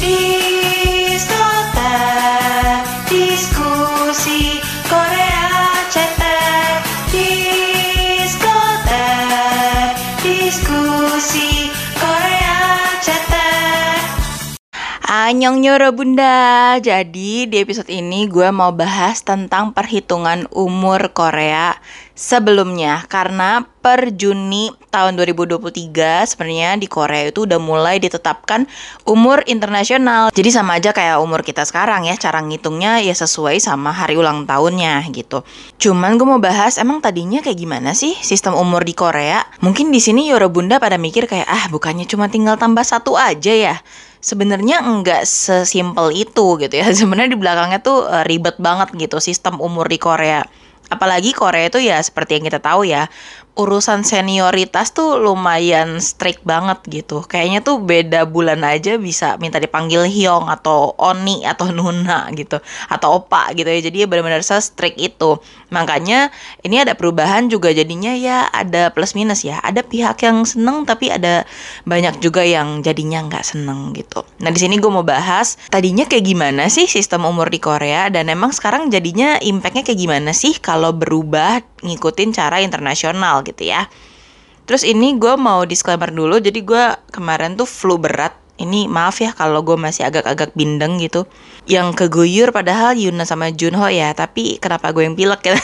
feel Anyong nyoro bunda. Jadi di episode ini gue mau bahas tentang perhitungan umur Korea sebelumnya. Karena per Juni tahun 2023 sebenarnya di Korea itu udah mulai ditetapkan umur internasional. Jadi sama aja kayak umur kita sekarang ya. Cara ngitungnya ya sesuai sama hari ulang tahunnya gitu. Cuman gue mau bahas emang tadinya kayak gimana sih sistem umur di Korea? Mungkin di sini Yoro Bunda pada mikir kayak ah bukannya cuma tinggal tambah satu aja ya sebenarnya enggak sesimpel itu gitu ya. Sebenarnya di belakangnya tuh uh, ribet banget gitu sistem umur di Korea. Apalagi Korea itu ya seperti yang kita tahu ya, urusan senioritas tuh lumayan strict banget gitu. Kayaknya tuh beda bulan aja bisa minta dipanggil Hyong atau Oni atau Nuna gitu atau Opa gitu ya. Jadi ya benar-benar se-strict itu. Makanya ini ada perubahan juga jadinya ya ada plus minus ya. Ada pihak yang seneng tapi ada banyak juga yang jadinya nggak seneng gitu. Nah di sini gue mau bahas tadinya kayak gimana sih sistem umur di Korea dan emang sekarang jadinya impactnya kayak gimana sih kalau berubah ngikutin cara internasional gitu ya. Terus ini gue mau disclaimer dulu, jadi gue kemarin tuh flu berat. Ini maaf ya kalau gue masih agak-agak bindeng gitu. Yang keguyur padahal Yuna sama Junho ya, tapi kenapa gue yang pilek ya?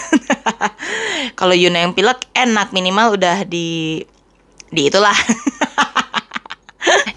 kalau Yuna yang pilek enak minimal udah di di itulah.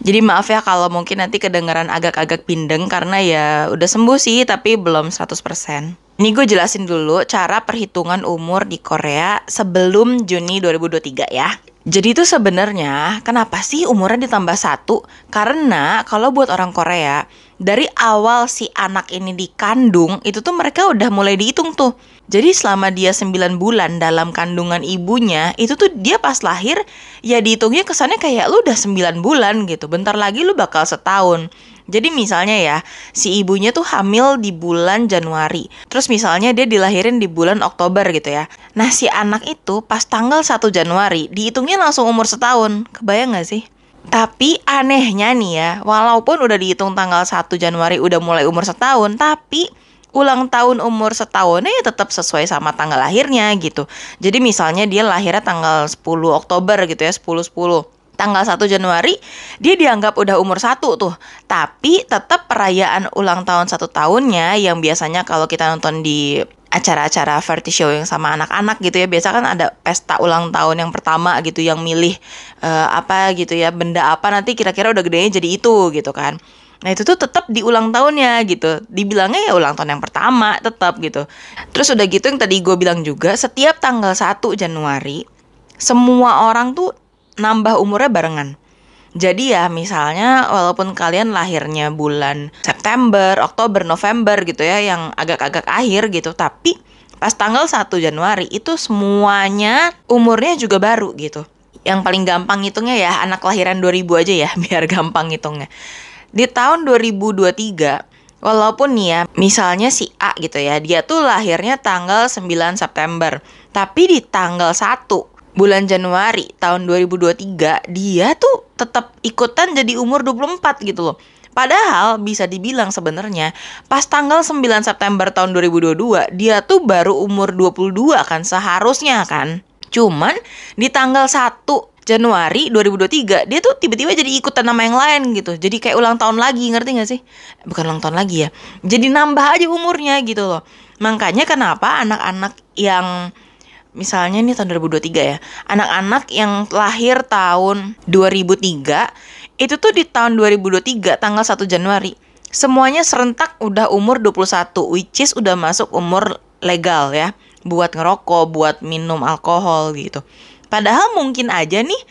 Jadi maaf ya kalau mungkin nanti kedengaran agak-agak bindeng karena ya udah sembuh sih tapi belum 100%. Ini gue jelasin dulu cara perhitungan umur di Korea sebelum Juni 2023 ya. Jadi itu sebenarnya kenapa sih umurnya ditambah satu? Karena kalau buat orang Korea, dari awal si anak ini dikandung, itu tuh mereka udah mulai dihitung tuh. Jadi selama dia 9 bulan dalam kandungan ibunya, itu tuh dia pas lahir, ya dihitungnya kesannya kayak lu udah 9 bulan gitu. Bentar lagi lu bakal setahun. Jadi misalnya ya, si ibunya tuh hamil di bulan Januari. Terus misalnya dia dilahirin di bulan Oktober gitu ya. Nah si anak itu pas tanggal 1 Januari, dihitungnya langsung umur setahun. Kebayang gak sih? Tapi anehnya nih ya, walaupun udah dihitung tanggal 1 Januari udah mulai umur setahun, tapi ulang tahun umur setahunnya ya tetap sesuai sama tanggal lahirnya gitu. Jadi misalnya dia lahirnya tanggal 10 Oktober gitu ya, 10 10 tanggal 1 Januari dia dianggap udah umur satu tuh. Tapi tetap perayaan ulang tahun satu tahunnya yang biasanya kalau kita nonton di acara-acara variety show yang sama anak-anak gitu ya biasa kan ada pesta ulang tahun yang pertama gitu yang milih uh, apa gitu ya benda apa nanti kira-kira udah gedenya jadi itu gitu kan. Nah itu tuh tetap di ulang tahunnya gitu. Dibilangnya ya ulang tahun yang pertama tetap gitu. Terus udah gitu yang tadi gue bilang juga Setiap tanggal 1 Januari Semua orang tuh nambah umurnya barengan. Jadi ya misalnya walaupun kalian lahirnya bulan September, Oktober, November gitu ya yang agak-agak akhir gitu tapi pas tanggal 1 Januari itu semuanya umurnya juga baru gitu. Yang paling gampang hitungnya ya anak kelahiran 2000 aja ya biar gampang hitungnya. Di tahun 2023 walaupun nih ya misalnya si A gitu ya dia tuh lahirnya tanggal 9 September tapi di tanggal 1 bulan Januari tahun 2023 dia tuh tetap ikutan jadi umur 24 gitu loh. Padahal bisa dibilang sebenarnya pas tanggal 9 September tahun 2022 dia tuh baru umur 22 kan seharusnya kan. Cuman di tanggal 1 Januari 2023 dia tuh tiba-tiba jadi ikutan nama yang lain gitu. Jadi kayak ulang tahun lagi, ngerti gak sih? Bukan ulang tahun lagi ya. Jadi nambah aja umurnya gitu loh. Makanya kenapa anak-anak yang misalnya ini tahun 2023 ya, anak-anak yang lahir tahun 2003 itu tuh di tahun 2023 tanggal 1 Januari semuanya serentak udah umur 21 which is udah masuk umur legal ya buat ngerokok, buat minum alkohol gitu. Padahal mungkin aja nih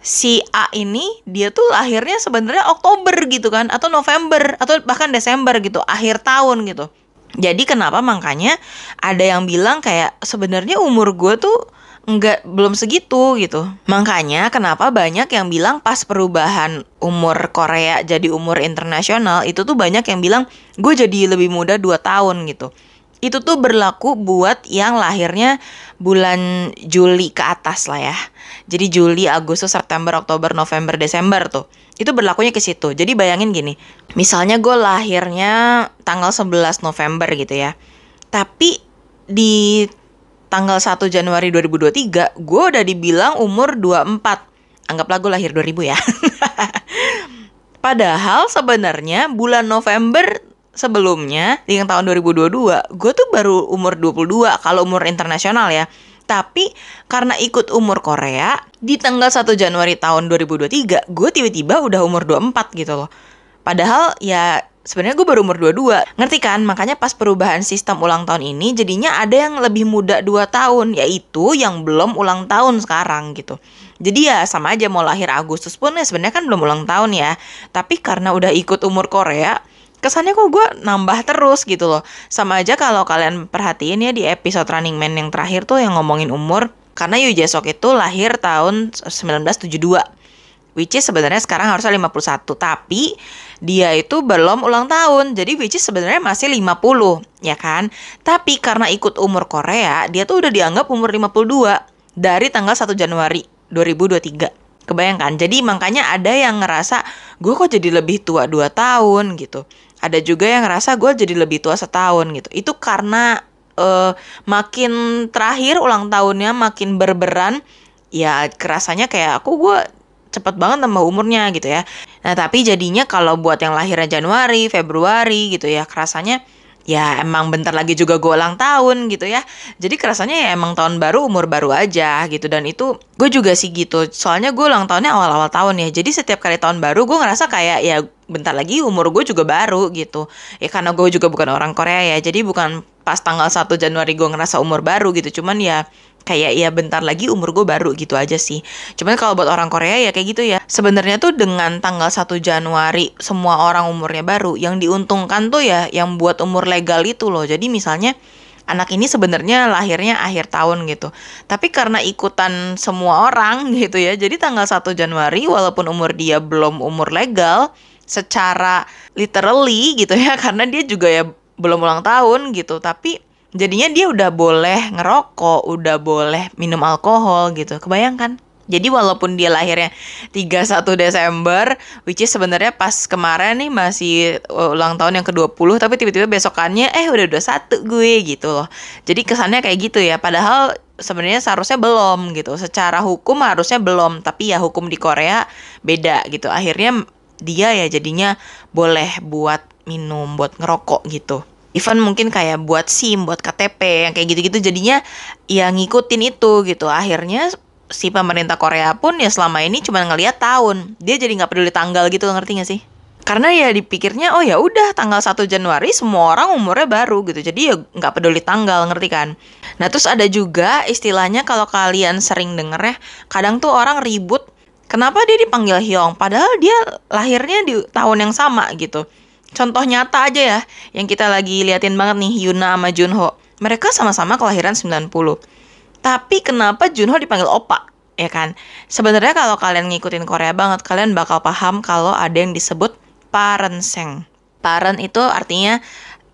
si A ini dia tuh lahirnya sebenarnya Oktober gitu kan atau November atau bahkan Desember gitu, akhir tahun gitu. Jadi kenapa makanya ada yang bilang kayak sebenarnya umur gue tuh nggak belum segitu gitu. Makanya kenapa banyak yang bilang pas perubahan umur Korea jadi umur internasional itu tuh banyak yang bilang gue jadi lebih muda 2 tahun gitu. Itu tuh berlaku buat yang lahirnya bulan Juli ke atas lah ya. Jadi Juli, Agustus, September, Oktober, November, Desember tuh. Itu berlakunya ke situ. Jadi bayangin gini, misalnya gue lahirnya tanggal 11 November gitu ya. Tapi di tanggal 1 Januari 2023, gue udah dibilang umur 24. Anggaplah gue lahir 2000 ya. Padahal sebenarnya bulan November sebelumnya di tahun 2022 gue tuh baru umur 22 kalau umur internasional ya. Tapi karena ikut umur Korea di tanggal 1 Januari tahun 2023 gue tiba-tiba udah umur 24 gitu loh. Padahal ya sebenarnya gue baru umur 22 ngerti kan? Makanya pas perubahan sistem ulang tahun ini jadinya ada yang lebih muda 2 tahun yaitu yang belum ulang tahun sekarang gitu. Jadi ya sama aja mau lahir Agustus pun ya sebenarnya kan belum ulang tahun ya. Tapi karena udah ikut umur Korea kesannya kok gue nambah terus gitu loh. Sama aja kalau kalian perhatiin ya di episode Running Man yang terakhir tuh yang ngomongin umur, karena Yu Jae-sok itu lahir tahun 1972. Which is sebenarnya sekarang harusnya 51, tapi dia itu belum ulang tahun. Jadi which is sebenarnya masih 50, ya kan? Tapi karena ikut umur Korea, dia tuh udah dianggap umur 52 dari tanggal 1 Januari 2023. Kebayangkan? Jadi makanya ada yang ngerasa gue kok jadi lebih tua 2 tahun gitu ada juga yang ngerasa gue jadi lebih tua setahun gitu. Itu karena uh, makin terakhir ulang tahunnya makin berberan ya kerasanya kayak aku gue cepet banget tambah umurnya gitu ya. Nah tapi jadinya kalau buat yang lahirnya Januari Februari gitu ya kerasanya ya emang bentar lagi juga gue ulang tahun gitu ya. Jadi kerasanya ya emang tahun baru umur baru aja gitu. Dan itu gue juga sih gitu. Soalnya gue ulang tahunnya awal-awal tahun ya. Jadi setiap kali tahun baru gue ngerasa kayak ya bentar lagi umur gue juga baru gitu ya karena gue juga bukan orang Korea ya jadi bukan pas tanggal 1 Januari gue ngerasa umur baru gitu cuman ya kayak ya bentar lagi umur gue baru gitu aja sih cuman kalau buat orang Korea ya kayak gitu ya sebenarnya tuh dengan tanggal 1 Januari semua orang umurnya baru yang diuntungkan tuh ya yang buat umur legal itu loh jadi misalnya anak ini sebenarnya lahirnya akhir tahun gitu. Tapi karena ikutan semua orang gitu ya. Jadi tanggal 1 Januari walaupun umur dia belum umur legal, secara literally gitu ya karena dia juga ya belum ulang tahun gitu tapi jadinya dia udah boleh ngerokok udah boleh minum alkohol gitu kebayangkan jadi walaupun dia lahirnya 31 Desember, which is sebenarnya pas kemarin nih masih uh, ulang tahun yang ke-20, tapi tiba-tiba besokannya eh udah 21 gue gitu loh. Jadi kesannya kayak gitu ya, padahal sebenarnya seharusnya belum gitu. Secara hukum harusnya belum, tapi ya hukum di Korea beda gitu. Akhirnya dia ya jadinya boleh buat minum, buat ngerokok gitu. Even mungkin kayak buat SIM, buat KTP, yang kayak gitu-gitu jadinya ya ngikutin itu gitu. Akhirnya si pemerintah Korea pun ya selama ini cuma ngeliat tahun. Dia jadi nggak peduli tanggal gitu, ngerti gak sih? Karena ya dipikirnya oh ya udah tanggal 1 Januari semua orang umurnya baru gitu. Jadi ya nggak peduli tanggal, ngerti kan? Nah, terus ada juga istilahnya kalau kalian sering denger ya, kadang tuh orang ribut Kenapa dia dipanggil Hyung? Padahal dia lahirnya di tahun yang sama gitu. Contoh nyata aja ya, yang kita lagi liatin banget nih Yuna sama Junho. Mereka sama-sama kelahiran 90. Tapi kenapa Junho dipanggil Opa? Ya kan? Sebenarnya kalau kalian ngikutin Korea banget, kalian bakal paham kalau ada yang disebut parenseng. Paren itu artinya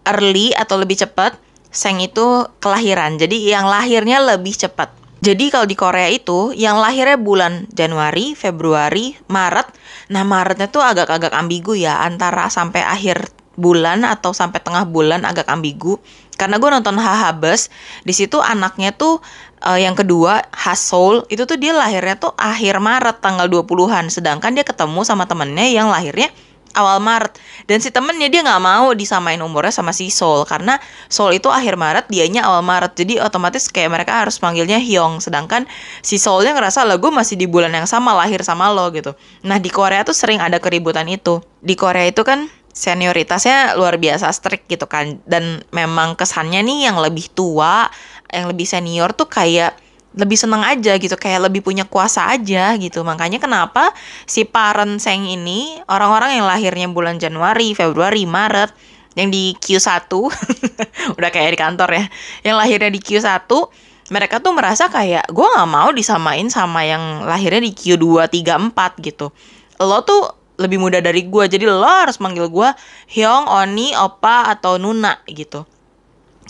early atau lebih cepat, seng itu kelahiran. Jadi yang lahirnya lebih cepat. Jadi kalau di Korea itu yang lahirnya bulan Januari, Februari, Maret. Nah, Maretnya tuh agak-agak ambigu ya antara sampai akhir bulan atau sampai tengah bulan agak ambigu. Karena gue nonton Hahabes, di situ anaknya tuh uh, yang kedua Hasol itu tuh dia lahirnya tuh akhir Maret tanggal 20-an sedangkan dia ketemu sama temennya yang lahirnya awal Maret. Dan si temennya dia nggak mau disamain umurnya sama si Soul karena Soul itu akhir Maret dianya awal Maret. Jadi otomatis kayak mereka harus panggilnya Hyung. Sedangkan si Soulnya ngerasa lah gue masih di bulan yang sama lahir sama lo gitu. Nah di Korea tuh sering ada keributan itu. Di Korea itu kan senioritasnya luar biasa strict gitu kan. Dan memang kesannya nih yang lebih tua yang lebih senior tuh kayak lebih seneng aja gitu kayak lebih punya kuasa aja gitu. Makanya kenapa si parent Seng ini orang-orang yang lahirnya bulan Januari Februari Maret yang di Q1 udah kayak di kantor ya yang lahirnya di Q1 mereka tuh merasa kayak gue nggak mau disamain sama yang lahirnya di Q2 3 4 gitu. Lo tuh lebih muda dari gue jadi lo harus manggil gue Hyung, Oni, Opa atau Nuna gitu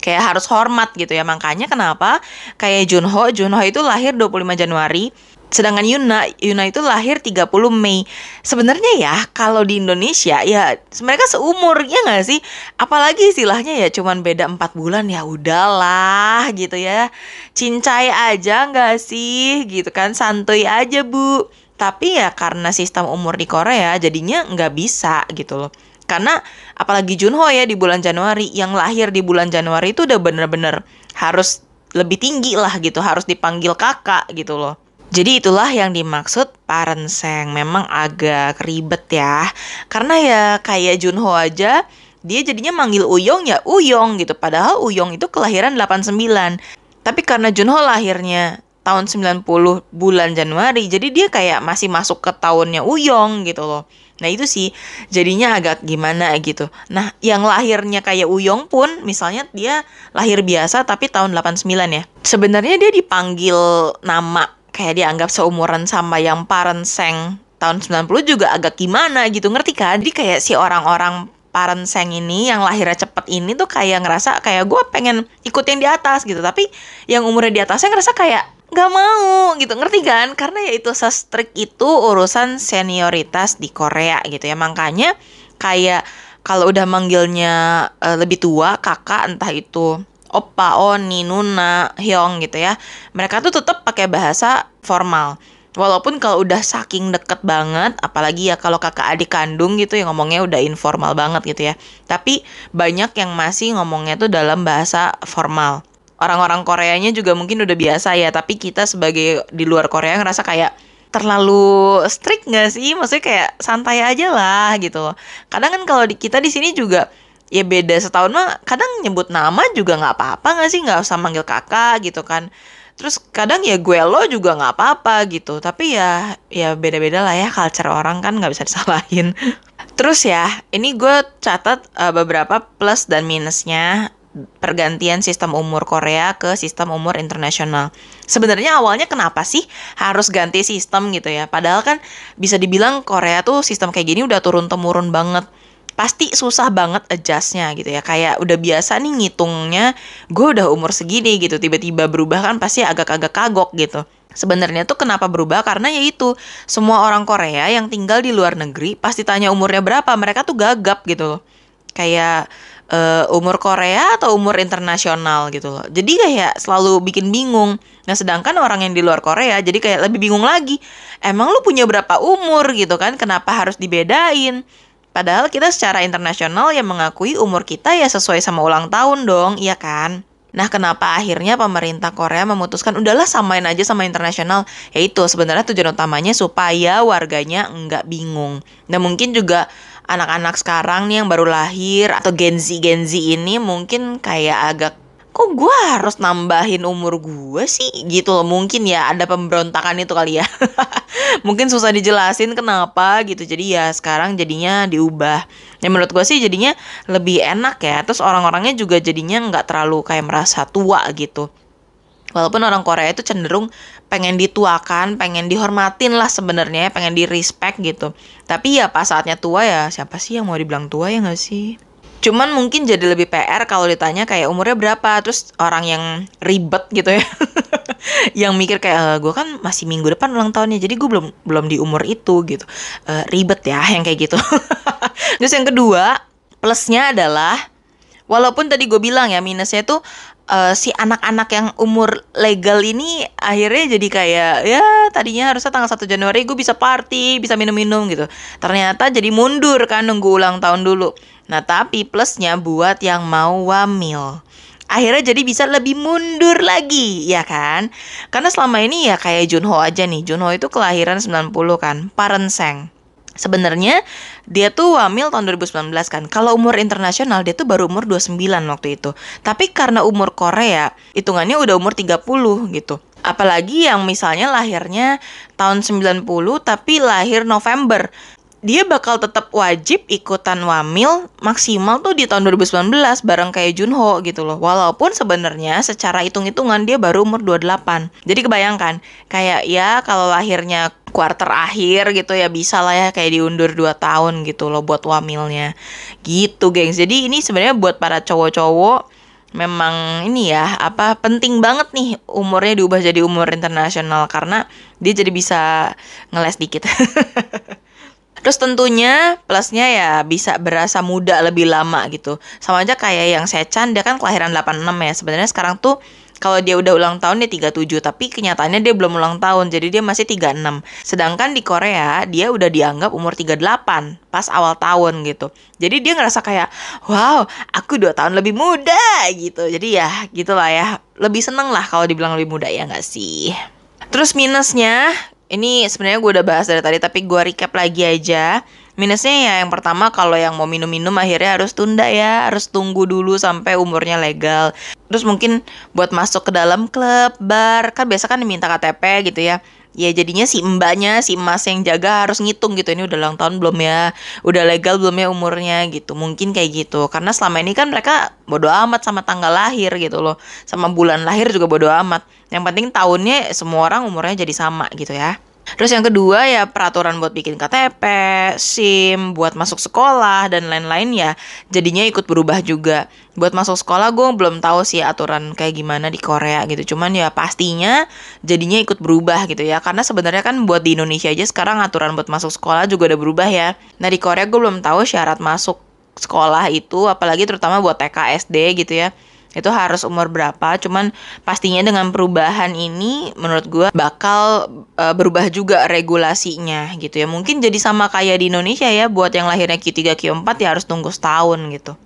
kayak harus hormat gitu ya. Makanya kenapa kayak Junho, Junho itu lahir 25 Januari, sedangkan Yuna, Yuna itu lahir 30 Mei. Sebenarnya ya kalau di Indonesia ya mereka seumur ya nggak sih? Apalagi istilahnya ya cuman beda 4 bulan ya udahlah gitu ya. Cincai aja nggak sih gitu kan santuy aja bu. Tapi ya karena sistem umur di Korea jadinya nggak bisa gitu loh. Karena apalagi Junho ya di bulan Januari yang lahir di bulan Januari itu udah bener-bener harus lebih tinggi lah gitu, harus dipanggil kakak gitu loh. Jadi itulah yang dimaksud parenseng. Memang agak ribet ya. Karena ya kayak Junho aja dia jadinya manggil Uyong ya Uyong gitu. Padahal Uyong itu kelahiran 89. Tapi karena Junho lahirnya tahun 90 bulan Januari, jadi dia kayak masih masuk ke tahunnya Uyong gitu loh. Nah itu sih jadinya agak gimana gitu. Nah yang lahirnya kayak Uyong pun misalnya dia lahir biasa tapi tahun 89 ya. Sebenarnya dia dipanggil nama kayak dianggap seumuran sama yang Parenseng tahun 90 juga agak gimana gitu ngerti kan? Jadi kayak si orang-orang Parenseng ini yang lahirnya cepet ini tuh kayak ngerasa kayak gue pengen ikut yang di atas gitu. Tapi yang umurnya di atasnya ngerasa kayak nggak mau gitu. Ngerti kan? Karena ya itu sestrik itu urusan senioritas di Korea gitu ya. Makanya kayak kalau udah manggilnya uh, lebih tua kakak entah itu opa oni nuna hyong gitu ya mereka tuh tetap pakai bahasa formal Walaupun kalau udah saking deket banget, apalagi ya kalau kakak adik kandung gitu yang ngomongnya udah informal banget gitu ya. Tapi banyak yang masih ngomongnya tuh dalam bahasa formal. Orang-orang Koreanya juga mungkin udah biasa ya tapi kita sebagai di luar Korea ngerasa kayak terlalu strict nggak sih? Maksudnya kayak santai aja lah gitu. Kadang kan kalau di kita di sini juga ya beda setahun mah kadang nyebut nama juga nggak apa-apa nggak sih? Nggak usah manggil kakak gitu kan terus kadang ya gue lo juga nggak apa-apa gitu tapi ya ya beda-beda lah ya culture orang kan nggak bisa disalahin terus ya ini gue catat uh, beberapa plus dan minusnya pergantian sistem umur Korea ke sistem umur internasional. Sebenarnya awalnya kenapa sih harus ganti sistem gitu ya? Padahal kan bisa dibilang Korea tuh sistem kayak gini udah turun temurun banget. Pasti susah banget adjustnya gitu ya. Kayak udah biasa nih ngitungnya, gue udah umur segini gitu. Tiba-tiba berubah kan pasti agak-agak kagok gitu. Sebenarnya tuh kenapa berubah karena ya itu semua orang Korea yang tinggal di luar negeri pasti tanya umurnya berapa mereka tuh gagap gitu loh. Kayak uh, umur Korea atau umur internasional gitu loh. Jadi kayak selalu bikin bingung. Nah, sedangkan orang yang di luar Korea jadi kayak lebih bingung lagi. Emang lu punya berapa umur gitu kan? Kenapa harus dibedain? Padahal kita secara internasional yang mengakui umur kita ya sesuai sama ulang tahun dong, iya kan? Nah, kenapa akhirnya pemerintah Korea memutuskan udahlah samain aja sama internasional? Yaitu sebenarnya tujuan utamanya supaya warganya nggak bingung. Nah, mungkin juga anak-anak sekarang nih yang baru lahir atau Gen Z Gen Z ini mungkin kayak agak kok gue harus nambahin umur gue sih? Gitu loh mungkin ya ada pemberontakan itu kali ya. Mungkin susah dijelasin kenapa gitu. Jadi ya sekarang jadinya diubah. Ya menurut gue sih jadinya lebih enak ya. Terus orang-orangnya juga jadinya nggak terlalu kayak merasa tua gitu. Walaupun orang Korea itu cenderung pengen dituakan, pengen dihormatin lah sebenarnya, pengen di respect gitu. Tapi ya pas saatnya tua ya siapa sih yang mau dibilang tua ya nggak sih? Cuman mungkin jadi lebih PR kalau ditanya kayak umurnya berapa, terus orang yang ribet gitu ya, yang mikir kayak e, gue kan masih minggu depan ulang tahunnya, jadi gue belum belum di umur itu gitu, e, ribet ya yang kayak gitu. terus yang kedua plusnya adalah walaupun tadi gue bilang ya minusnya tuh uh, si anak-anak yang umur legal ini akhirnya jadi kayak ya tadinya harusnya tanggal 1 Januari gue bisa party, bisa minum-minum gitu. Ternyata jadi mundur kan nunggu ulang tahun dulu. Nah, tapi plusnya buat yang mau wamil. Akhirnya jadi bisa lebih mundur lagi, ya kan? Karena selama ini ya kayak Junho aja nih. Junho itu kelahiran 90 kan, Parenseng. Sebenarnya dia tuh wamil tahun 2019 kan. Kalau umur internasional dia tuh baru umur 29 waktu itu. Tapi karena umur Korea hitungannya udah umur 30 gitu. Apalagi yang misalnya lahirnya tahun 90 tapi lahir November dia bakal tetap wajib ikutan wamil maksimal tuh di tahun 2019 bareng kayak Junho gitu loh. Walaupun sebenarnya secara hitung-hitungan dia baru umur 28. Jadi kebayangkan kayak ya kalau lahirnya quarter akhir gitu ya bisa lah ya kayak diundur 2 tahun gitu loh buat wamilnya. Gitu, gengs. Jadi ini sebenarnya buat para cowok-cowok memang ini ya apa penting banget nih umurnya diubah jadi umur internasional karena dia jadi bisa ngeles dikit. Terus tentunya plusnya ya bisa berasa muda lebih lama gitu. Sama aja kayak yang Sechan dia kan kelahiran 86 ya. Sebenarnya sekarang tuh kalau dia udah ulang tahun dia 37 tapi kenyataannya dia belum ulang tahun jadi dia masih 36 sedangkan di Korea dia udah dianggap umur 38 pas awal tahun gitu. Jadi dia ngerasa kayak wow aku dua tahun lebih muda gitu. Jadi ya gitulah ya. Lebih seneng lah kalau dibilang lebih muda ya nggak sih? Terus minusnya ini sebenarnya gue udah bahas dari tadi tapi gue recap lagi aja Minusnya ya yang pertama kalau yang mau minum-minum akhirnya harus tunda ya, harus tunggu dulu sampai umurnya legal. Terus mungkin buat masuk ke dalam klub, bar, kan biasa kan diminta KTP gitu ya. Ya jadinya si mbaknya, si emas yang jaga harus ngitung gitu. Ini udah ulang tahun belum ya? Udah legal belum ya umurnya gitu. Mungkin kayak gitu. Karena selama ini kan mereka bodo amat sama tanggal lahir gitu loh. Sama bulan lahir juga bodo amat. Yang penting tahunnya semua orang umurnya jadi sama gitu ya. Terus yang kedua ya peraturan buat bikin KTP, SIM, buat masuk sekolah dan lain-lain ya jadinya ikut berubah juga. Buat masuk sekolah gue belum tahu sih aturan kayak gimana di Korea gitu. Cuman ya pastinya jadinya ikut berubah gitu ya. Karena sebenarnya kan buat di Indonesia aja sekarang aturan buat masuk sekolah juga udah berubah ya. Nah di Korea gue belum tahu syarat masuk sekolah itu apalagi terutama buat TK SD gitu ya itu harus umur berapa? Cuman pastinya dengan perubahan ini menurut gue bakal uh, berubah juga regulasinya gitu ya. Mungkin jadi sama kayak di Indonesia ya buat yang lahirnya Q3 Q4 ya harus tunggu setahun gitu.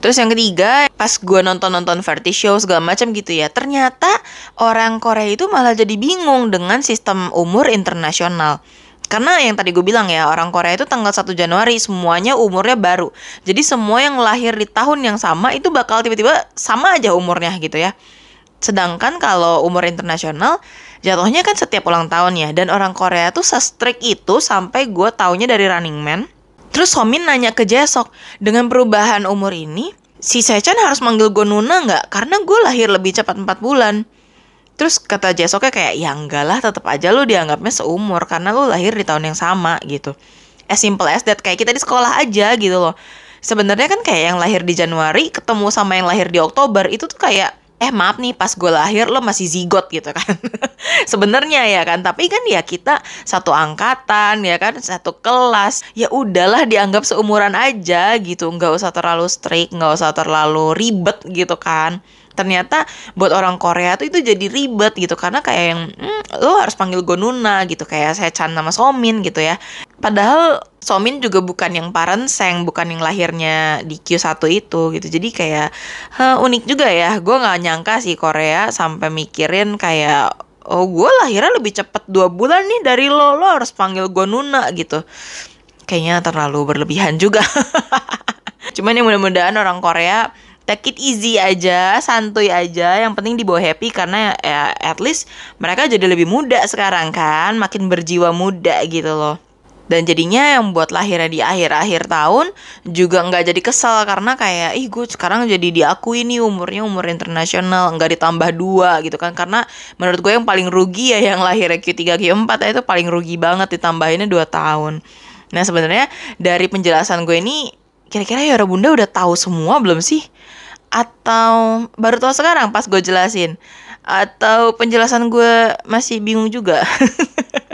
Terus yang ketiga, pas gue nonton-nonton variety show segala macam gitu ya, ternyata orang Korea itu malah jadi bingung dengan sistem umur internasional. Karena yang tadi gue bilang ya, orang Korea itu tanggal 1 Januari semuanya umurnya baru. Jadi semua yang lahir di tahun yang sama itu bakal tiba-tiba sama aja umurnya gitu ya. Sedangkan kalau umur internasional jatuhnya kan setiap ulang tahun ya. Dan orang Korea tuh se-strict itu sampai gue taunya dari Running Man. Terus Somin nanya ke Jesok, dengan perubahan umur ini, si Sechan harus manggil gue Nuna nggak? Karena gue lahir lebih cepat 4 bulan. Terus kata Jesoknya kayak ya enggak lah tetap aja lu dianggapnya seumur karena lu lahir di tahun yang sama gitu. As simple as that kayak kita di sekolah aja gitu loh. Sebenarnya kan kayak yang lahir di Januari ketemu sama yang lahir di Oktober itu tuh kayak eh maaf nih pas gue lahir lo masih zigot gitu kan sebenarnya ya kan tapi kan ya kita satu angkatan ya kan satu kelas ya udahlah dianggap seumuran aja gitu nggak usah terlalu strict nggak usah terlalu ribet gitu kan ternyata buat orang Korea tuh itu jadi ribet gitu. Karena kayak yang hmm, lo harus panggil gue Nuna gitu. Kayak saya Chan nama Somin gitu ya. Padahal Somin juga bukan yang parenseng bukan yang lahirnya di Q1 itu gitu. Jadi kayak huh, unik juga ya. Gue nggak nyangka sih Korea sampai mikirin kayak oh gue lahirnya lebih cepet dua bulan nih dari lo. Lo harus panggil gue Nuna gitu. Kayaknya terlalu berlebihan juga. Cuman yang mudah-mudahan orang Korea take it easy aja, santuy aja. Yang penting dibawa happy karena ya at least mereka jadi lebih muda sekarang kan, makin berjiwa muda gitu loh. Dan jadinya yang buat lahirnya di akhir-akhir tahun juga nggak jadi kesel karena kayak ih gue sekarang jadi diakui nih umurnya umur internasional nggak ditambah dua gitu kan karena menurut gue yang paling rugi ya yang lahirnya Q3 Q4 ya itu paling rugi banget ditambahinnya dua tahun. Nah sebenarnya dari penjelasan gue ini kira-kira Yora Bunda udah tahu semua belum sih? Atau baru tahu sekarang pas gue jelasin? Atau penjelasan gue masih bingung juga?